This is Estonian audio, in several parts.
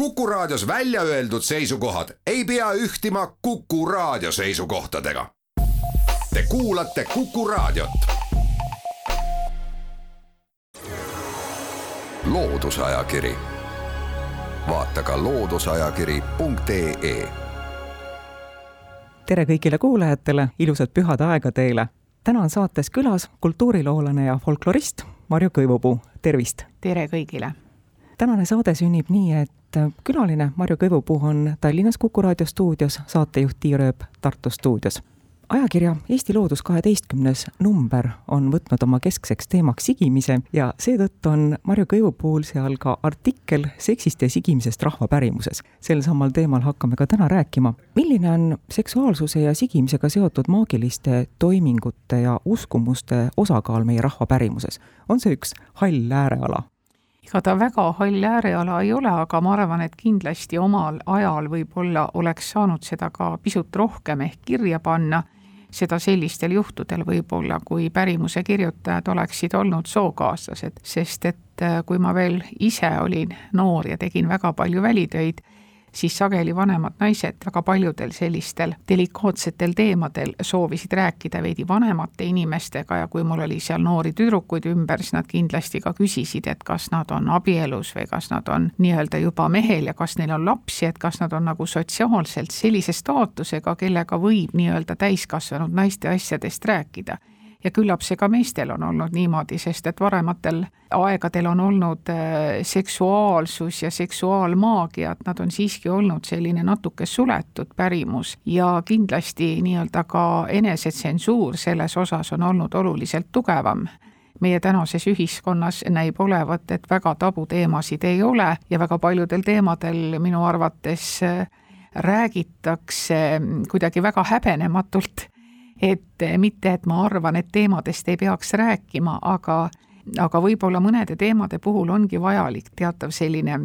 Kuku Raadios välja öeldud seisukohad ei pea ühtima Kuku Raadio seisukohtadega. Te kuulate Kuku Raadiot. loodusajakiri, vaata ka looduseajakiri.ee. tere kõigile kuulajatele, ilusat pühade aega teile. täna on saates külas kultuuriloolane ja folklorist Marju Kõivupuu, tervist! tere kõigile! Tänane saade sünnib nii, et külaline Marju Kõivupuu on Tallinnas Kuku raadio stuudios, saatejuht Tiia Rööp Tartu stuudios ajakirja Eesti Loodus kaheteistkümnes number on võtnud oma keskseks teemaks sigimise ja seetõttu on Marju Kõivupuul seal ka artikkel seksist ja sigimisest rahvapärimuses. sel samal teemal hakkame ka täna rääkima. milline on seksuaalsuse ja sigimisega seotud maagiliste toimingute ja uskumuste osakaal meie rahvapärimuses? on see üks hall ääreala? Ega ta väga hall ääreala ei ole, aga ma arvan, et kindlasti omal ajal võib-olla oleks saanud seda ka pisut rohkem ehk kirja panna. Seda sellistel juhtudel võib-olla, kui pärimuse kirjutajad oleksid olnud sookaaslased, sest et äh, kui ma veel ise olin noor ja tegin väga palju välitöid, siis sageli vanemad naised väga paljudel sellistel delikaatsetel teemadel soovisid rääkida veidi vanemate inimestega ja kui mul oli seal noori tüdrukuid ümber, siis nad kindlasti ka küsisid, et kas nad on abielus või kas nad on nii-öelda juba mehel ja kas neil on lapsi, et kas nad on nagu sotsiaalselt sellise staatusega, kellega võib nii-öelda täiskasvanud naiste asjadest rääkida ja küllap see ka meestel on olnud niimoodi, sest et varematel aegadel on olnud äh, seksuaalsus ja seksuaalmaagia, et nad on siiski olnud selline natuke suletud pärimus ja kindlasti nii-öelda ka enesetsensuur selles osas on olnud oluliselt tugevam. Meie tänases ühiskonnas näib olevat, et väga tabuteemasid ei ole ja väga paljudel teemadel minu arvates äh, räägitakse kuidagi väga häbenematult et mitte, et ma arvan, et teemadest ei peaks rääkima, aga aga võib-olla mõnede teemade puhul ongi vajalik teatav selline,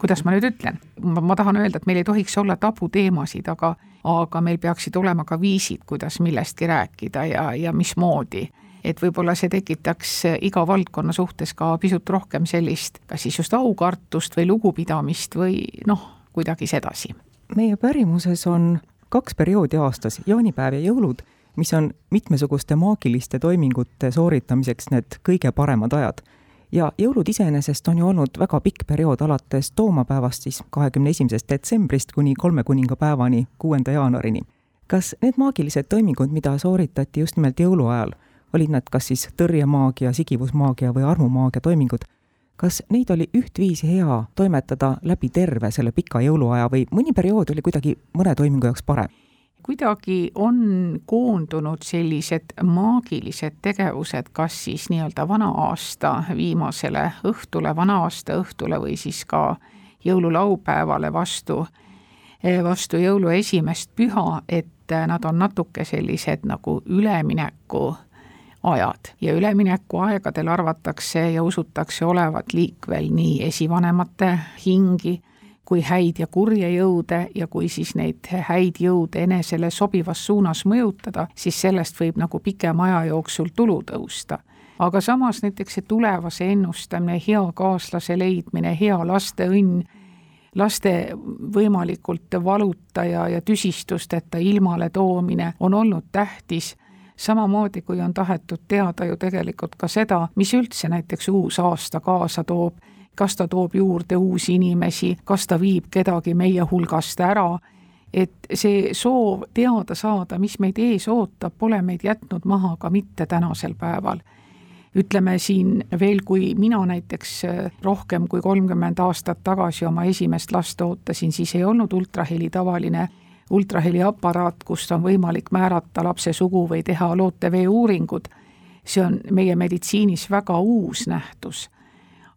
kuidas ma nüüd ütlen, ma tahan öelda, et meil ei tohiks olla tabuteemasid, aga aga meil peaksid olema ka viisid, kuidas millestki rääkida ja, ja mismoodi. et võib-olla see tekitaks iga valdkonna suhtes ka pisut rohkem sellist, kas siis just aukartust või lugupidamist või noh, kuidagi sedasi. meie pärimuses on kaks perioodi aastas, jaanipäev ja jõulud mis on mitmesuguste maagiliste toimingute sooritamiseks need kõige paremad ajad. ja jõulud iseenesest on ju olnud väga pikk periood, alates toomapäevast siis kahekümne esimesest detsembrist kuni kolme kuningapäevani, kuuenda jaanuarini. kas need maagilised toimingud, mida sooritati just nimelt jõuluajal, olid nad kas siis tõrjemaagia, sigivusmaagia või armumaagia toimingud, kas neid oli ühtviisi hea toimetada läbi terve selle pika jõuluaja või mõni periood oli kuidagi mõne toimingu jaoks parem? Kuidagi on koondunud sellised maagilised tegevused, kas siis nii-öelda vana-aasta viimasele õhtule, vana-aasta õhtule või siis ka jõululaupäevale vastu, vastu jõulu esimest püha, et nad on natuke sellised nagu ülemineku ajad. Ja üleminekuaegadel arvatakse ja usutakse olevat liikvel nii esivanemate hingi kui häid ja kurje jõude ja kui siis neid häid jõude enesele sobivas suunas mõjutada, siis sellest võib nagu pikema aja jooksul tulu tõusta. aga samas näiteks see tulevase ennustamine, hea kaaslase leidmine, hea laste õnn, laste võimalikult valuta ja, ja tüsistusteta ilmale toomine on olnud tähtis samamoodi kui on tahetud teada ju tegelikult ka seda, mis üldse näiteks uus aasta kaasa toob kas ta toob juurde uusi inimesi, kas ta viib kedagi meie hulgast ära, et see soov teada saada, mis meid ees ootab, pole meid jätnud maha ka mitte tänasel päeval. ütleme siin veel, kui mina näiteks äh, rohkem kui kolmkümmend aastat tagasi oma esimest last ootasin, siis ei olnud ultraheli tavaline ultraheliaparaat, kust on võimalik määrata lapse sugu või teha lootevee uuringud. see on meie meditsiinis väga uus nähtus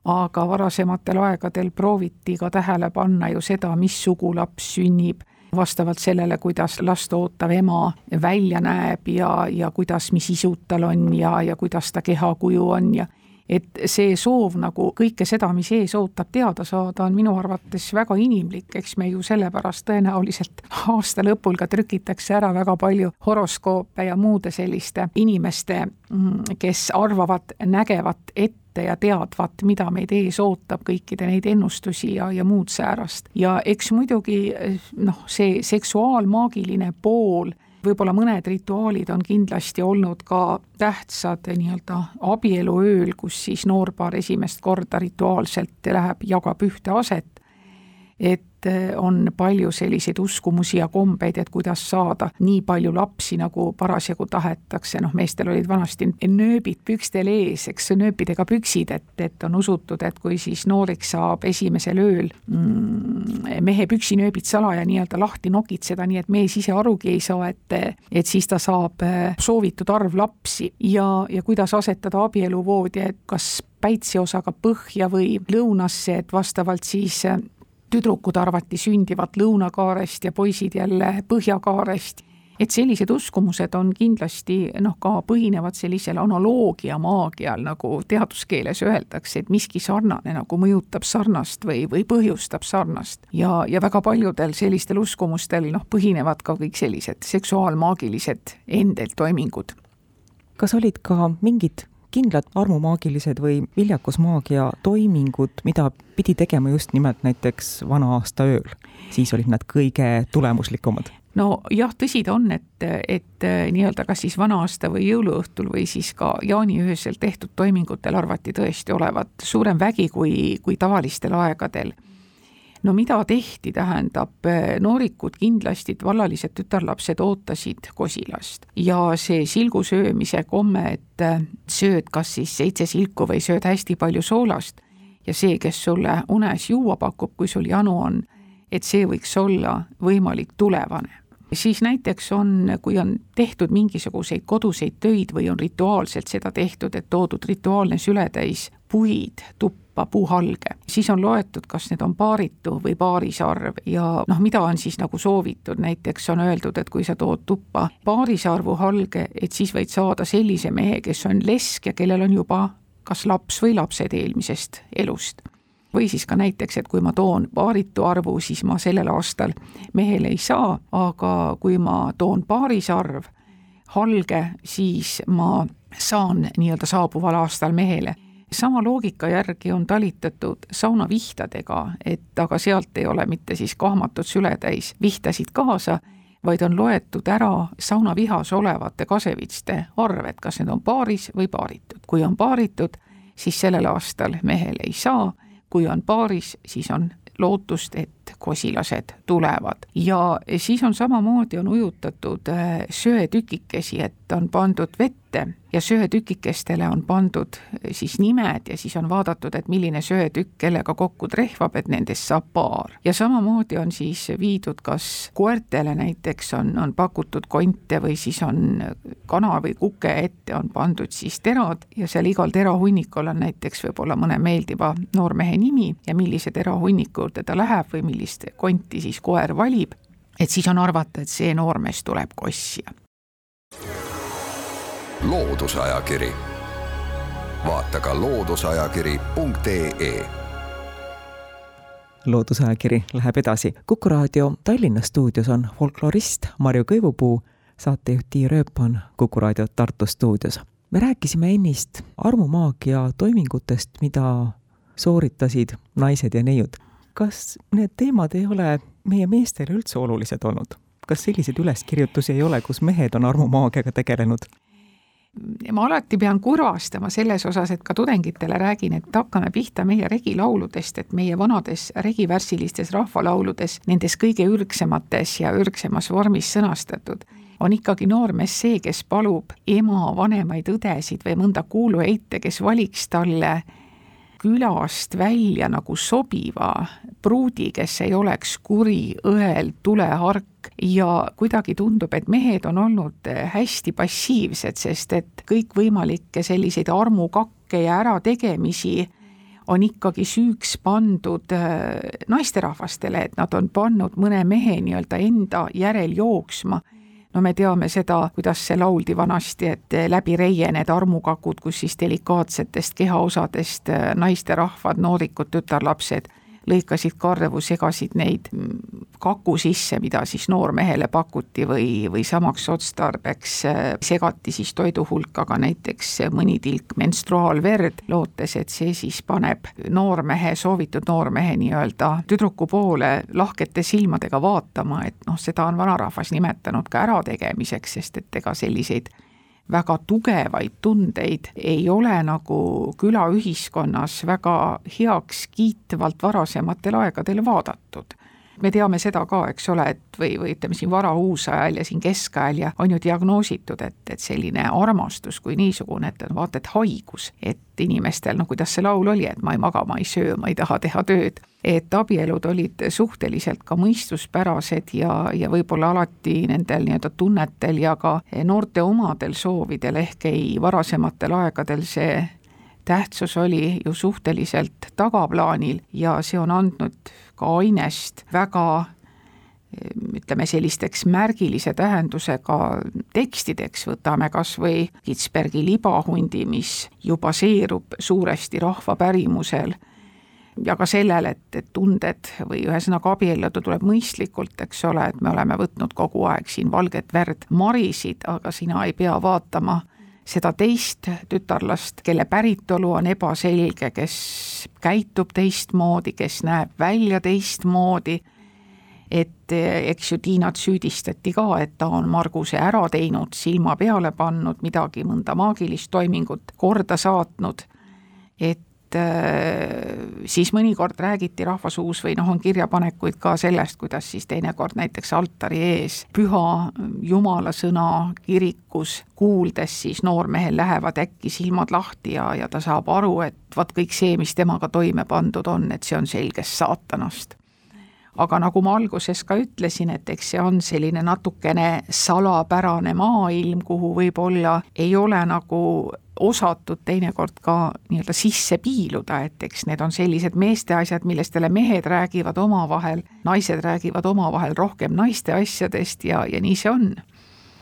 aga varasematel aegadel prooviti ka tähele panna ju seda, mis sugu laps sünnib, vastavalt sellele, kuidas last ootav ema välja näeb ja, ja kuidas, mis isud tal on ja, ja kuidas ta kehakuju on ja et see soov nagu kõike seda, mis ees ootab, teada saada, on minu arvates väga inimlik, eks me ju sellepärast tõenäoliselt aasta lõpul ka trükitakse ära väga palju horoskoope ja muude selliste inimeste, mm, kes arvavad, nägevat ette, ja teadvat, mida meid ees ootab, kõikide neid ennustusi ja, ja muud säärast. ja eks muidugi noh, see seksuaalmaagiline pool võib-olla mõned rituaalid on kindlasti olnud ka tähtsad nii-öelda abieluööl, kus siis noorpaar esimest korda rituaalselt läheb, jagab ühte aset, et eh, on palju selliseid uskumusi ja kombeid, et kuidas saada nii palju lapsi, nagu parasjagu tahetakse, noh, meestel olid vanasti nööbid pükstel ees, eks, nööpidega püksid, et, et on usutud, et kui siis nooriks saab esimesel ööl mm, mehe püksinööbid salaja nii-öelda lahti nokitseda, nii et mees ise arugi ei saa, et, et siis ta saab eh, soovitud arv lapsi. Ja, ja kuidas asetada abieluvoodi, et kas päitseosaga põhja või lõunasse, et vastavalt siis eh, tüdrukud arvati sündivat lõunakaarest ja poisid jälle põhjakaarest. et sellised uskumused on kindlasti noh, ka põhinevad sellisel analoogia maagial, nagu teaduskeeles öeldakse, et miski sarnane nagu mõjutab sarnast või, või põhjustab sarnast. ja, ja väga paljudel sellistel uskumustel noh, põhinevad ka kõik sellised seksuaalmaagilised endeltoimingud. kas olid ka mingid kindlad armumaagilised või viljakusmaagia toimingud, mida pidi tegema just nimelt näiteks vana-aasta ööl. siis olid nad kõige tulemuslikumad no jah, tõsi ta on, et, et nii-öelda kas siis vana-aasta või jõuluõhtul või siis ka jaaniöösel tehtud toimingutel arvati tõesti olevat suurem vägi kui, kui tavalistel aegadel no mida tehti, tähendab, noorikud kindlasti, vallalised tütarlapsed ootasid kosilast. Ja see silgu söömise komme, et sööd kas siis seitse silku või sööd hästi palju soolast. Ja see, kes sulle unes juua pakub, kui sul janu on, et see võiks olla võimalik tulevane. Siis näiteks on, kui on tehtud mingisuguseid koduseid töid või on rituaalselt seda tehtud, et toodud rituaalne sületäis puid tuppa, tuppa puuhalge, siis on loetud, kas need on paaritu või paarisarv ja noh, mida on siis nagu soovitud, näiteks on öeldud, et kui sa tood tuppa paarisarvu halge, et siis võid saada sellise mehe, kes on lesk ja kellel on juba kas laps või lapsed eelmisest elust. Või siis ka näiteks, et kui ma toon paaritu arvu, siis ma sellel aastal mehele ei saa, aga kui ma toon paarisarv, halge, siis ma saan nii-öelda saabuval aastal mehele sama loogika järgi on talitatud saunavihtadega, et aga sealt ei ole mitte siis kahmatud sületäis vihtasid kaasa, vaid on loetud ära saunavihas olevate kasevitste arv, et kas need on paaris või paaritud. kui on paaritud, siis sellel aastal mehel ei saa, kui on paaris, siis on lootust, et kosilased tulevad. ja siis on samamoodi, on ujutatud äh, söetükikesi, et on pandud vette ja söetükikestele on pandud äh, siis nimed ja siis on vaadatud, et milline söetükk kellega kokku trehvab, et nendest saab paar. ja samamoodi on siis viidud, kas koertele näiteks on, on pakutud konte või siis on kana või kuke ette on pandud siis terad ja seal igal terahunnikul on näiteks võib-olla mõne meeldiva noormehe nimi ja millise terahunniku juurde ta läheb või millist konti siis koer valib, et siis on arvata, et see noormees tuleb kossija. loodusajakiri, vaata ka looduseajakiri.ee loodusajakiri läheb edasi. kuku raadio Tallinna stuudios on folklorist Marju Kõivupuu, saatejuht Tiia Rööp on Kuku raadio Tartu stuudios. me rääkisime ennist armumaagia toimingutest, mida sooritasid naised ja neiud kas need teemad ei ole meie meestele üldse olulised olnud? kas selliseid üleskirjutusi ei ole, kus mehed on armumaagiaga tegelenud? ma alati pean kurvastama selles osas, et ka tudengitele räägin, et hakkame pihta meie regilauludest, et meie vanades regivärsilistes rahvalauludes, nendes kõige ürgsemates ja ürgsemas vormis sõnastatud, on ikkagi noormees see, kes palub ema vanemaid õdesid või mõnda kuulueite, kes valiks talle külast välja nagu sobiva pruudi, kes ei oleks kuri, õel, tulehark. Ja kuidagi tundub, et mehed on olnud hästi passiivsed, sest et kõikvõimalikke selliseid armukakke ja ärategemisi on ikkagi süüks pandud äh, naisterahvastele, et nad on pannud mõne mehe nii-öelda enda järel jooksma no me teame seda, kuidas see lauldi vanasti, et läbi reie need armukakud, kus siis delikaatsetest kehaosadest naisterahvad, noorikud, tütarlapsed lõikasid karvu, segasid neid kaku sisse, mida siis noormehele pakuti või, või samaks otstarbeks äh, segati siis toidu hulka ka näiteks mõni tilk menstruaalverd, lootes, et see siis paneb noormehe, soovitud noormehe nii-öelda tüdruku poole lahkete silmadega vaatama, et noh, seda on vanarahvas nimetanud ka ärategemiseks, sest et ega selliseid väga tugevaid tundeid ei ole nagu külaühiskonnas väga heaks kiitvalt varasematel aegadel vaadatud me teame seda ka, eks ole, et või, või ütleme siin varauusajal ja siin keskajal ja on ju diagnoositud, et, et selline armastus kui niisugune, et on vaata et haigus, et inimestel, no kuidas see laul oli, et ma ei maga, ma ei söö, ma ei taha teha tööd, et abielud olid suhteliselt ka mõistuspärased ja, ja võib-olla alati nendel nii-öelda tunnetel ja ka noorte omadel soovidel ehk ei varasematel aegadel see tähtsus oli ju suhteliselt tagaplaanil ja see on andnud ka ainest väga ütleme sellisteks märgilise tähendusega tekstideks, võtame kas või Kitsbergi libahundi, mis ju baseerub suuresti rahva pärimusel ja ka sellel, et, et tunded või ühesõnaga abielluda tuleb mõistlikult, eks ole, et me oleme võtnud kogu aeg siin valget verd marisid, aga sina ei pea vaatama seda teist tütarlast, kelle päritolu on ebaselge, kes käitub teistmoodi, kes näeb välja teistmoodi, et eks ju Tiinat süüdistati ka, et ta on Marguse ära teinud, silma peale pannud, midagi, mõnda maagilist toimingut korda saatnud, et Äh, siis mõnikord räägiti rahvasuus või noh, on kirjapanekuid ka sellest, kuidas siis teinekord näiteks altari ees püha jumala sõna kirikus kuuldes siis noormehel lähevad äkki silmad lahti ja, ja ta saab aru, et vaat kõik see, mis temaga toime pandud on, et see on selgest saatanast aga nagu ma alguses ka ütlesin, et eks see on selline natukene salapärane maailm, kuhu võib-olla ei ole nagu osatud teinekord ka nii-öelda sisse piiluda, et eks need on sellised meeste asjad, millestele mehed räägivad omavahel, naised räägivad omavahel rohkem naiste asjadest ja, ja nii see on.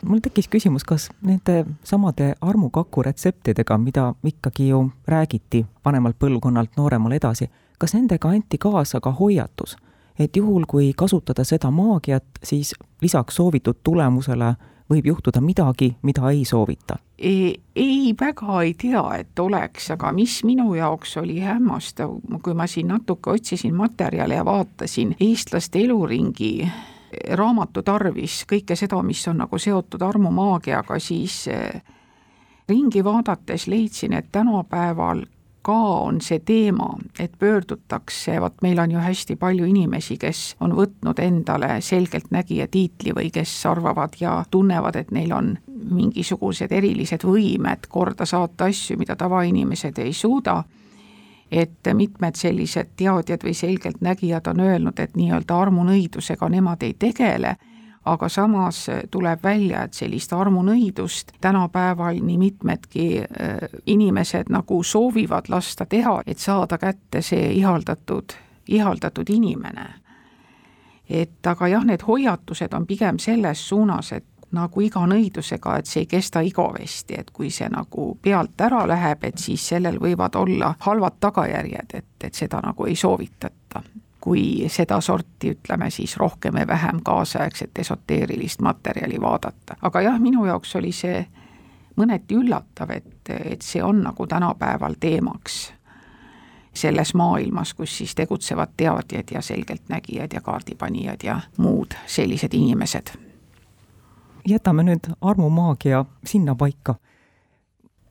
Mul tekkis küsimus, kas nende samade armukaku retseptidega, mida ikkagi ju räägiti vanemalt põlvkonnalt nooremale edasi, kas nendega anti kaasa ka hoiatus, et juhul, kui kasutada seda maagiat, siis lisaks soovitud tulemusele võib juhtuda midagi, mida ei soovita? ei, väga ei tea, et oleks, aga mis minu jaoks oli hämmastav, kui ma siin natuke otsisin materjale ja vaatasin eestlaste eluringi raamatu tarvis kõike seda, mis on nagu seotud armumaagiaga, siis eh, ringi vaadates leidsin, et tänapäeval ka on see teema, et pöördutakse, vot meil on ju hästi palju inimesi, kes on võtnud endale selgeltnägija tiitli või kes arvavad ja tunnevad, et neil on mingisugused erilised võimed korda saata asju, mida tavainimesed ei suuda, et mitmed sellised teadjad või selgeltnägijad on öelnud, et nii-öelda armunõidusega nemad ei tegele aga samas tuleb välja, et sellist armunõidust tänapäeval nii mitmedki äh, inimesed nagu soovivad lasta teha, et saada kätte see ihaldatud, ihaldatud inimene. et aga jah, need hoiatused on pigem selles suunas, et nagu iga nõidusega, et see ei kesta igavesti, et kui see nagu pealt ära läheb, et siis sellel võivad olla halvad tagajärjed, et, et seda nagu ei soovitata kui sedasorti, ütleme siis rohkem või vähem kaasaegset esoteerilist materjali vaadata. aga jah, minu jaoks oli see mõneti üllatav, et, et see on nagu tänapäeval teemaks selles maailmas, kus siis tegutsevad teadjad ja selgeltnägijad ja kaardipanijad ja muud sellised inimesed. jätame nüüd armumaagia sinnapaika.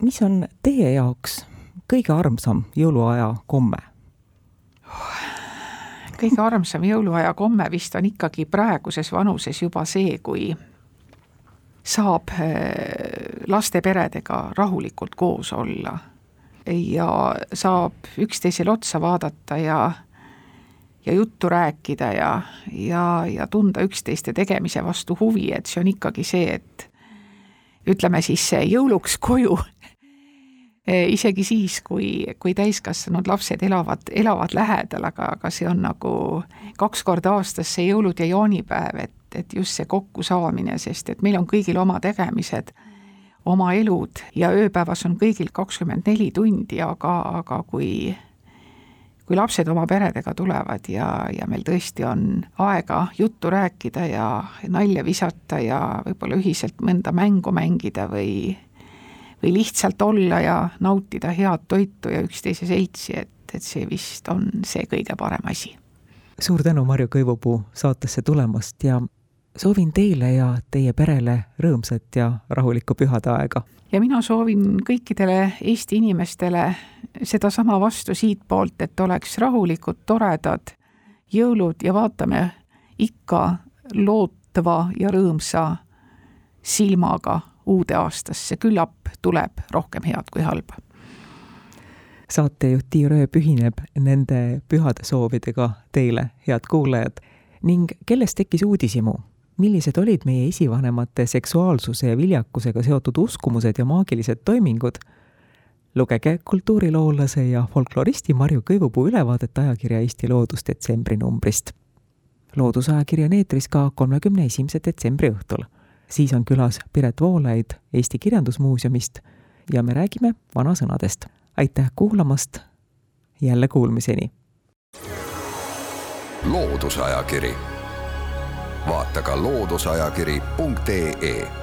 mis on teie jaoks kõige armsam jõuluaja komme? Kõige armsam jõuluaja komme vist on ikkagi praeguses vanuses juba see, kui saab äh, lasteperedega rahulikult koos olla. Ja saab üksteisele otsa vaadata ja ja juttu rääkida ja, ja, ja tunda üksteiste tegemise vastu huvi, et see on ikkagi see, et ütleme siis see jõuluks koju isegi siis, kui, kui täiskasvanud lapsed elavad, elavad lähedal, aga, aga see on nagu kaks korda aastas see jõulud ja jaanipäev, et, et just see kokkusaamine, sest et meil on kõigil oma tegemised, oma elud ja ööpäevas on kõigil kakskümmend neli tundi, aga, aga kui kui lapsed oma peredega tulevad ja, ja meil tõesti on aega juttu rääkida ja nalja visata ja võib-olla ühiselt mõnda mängu mängida või või lihtsalt olla ja nautida head toitu ja üksteise seltsi, et, et see vist on see kõige parem asi. suur tänu, Marju Kõivupuu, saatesse tulemast ja soovin teile ja teie perele rõõmsat ja rahulikku pühade aega. ja mina soovin kõikidele Eesti inimestele sedasama vastu siitpoolt, et oleks rahulikud, toredad jõulud ja vaatame ikka lootva ja rõõmsa silmaga uude aastasse, küllap tuleb rohkem head kui halba. saatejuht Tiia Rööp ühineb nende pühade soovidega teile, head kuulajad, ning kellest tekkis uudishimu millised olid meie esivanemate seksuaalsuse ja viljakusega seotud uskumused ja maagilised toimingud, lugege kultuuriloolase ja folkloristi Marju Kõivupuu ülevaadet ajakirja Eesti Loodus detsembri numbrist. loodusajakiri on eetris ka kolmekümne esimese detsembri õhtul. Siis on külas Piret Voolaid Eesti Kirjandusmuuseumist ja me räägime vanasõnadest. aitäh kuulamast, jälle kuulmiseni! loodusajakiri vaata ka looduseajakiri.ee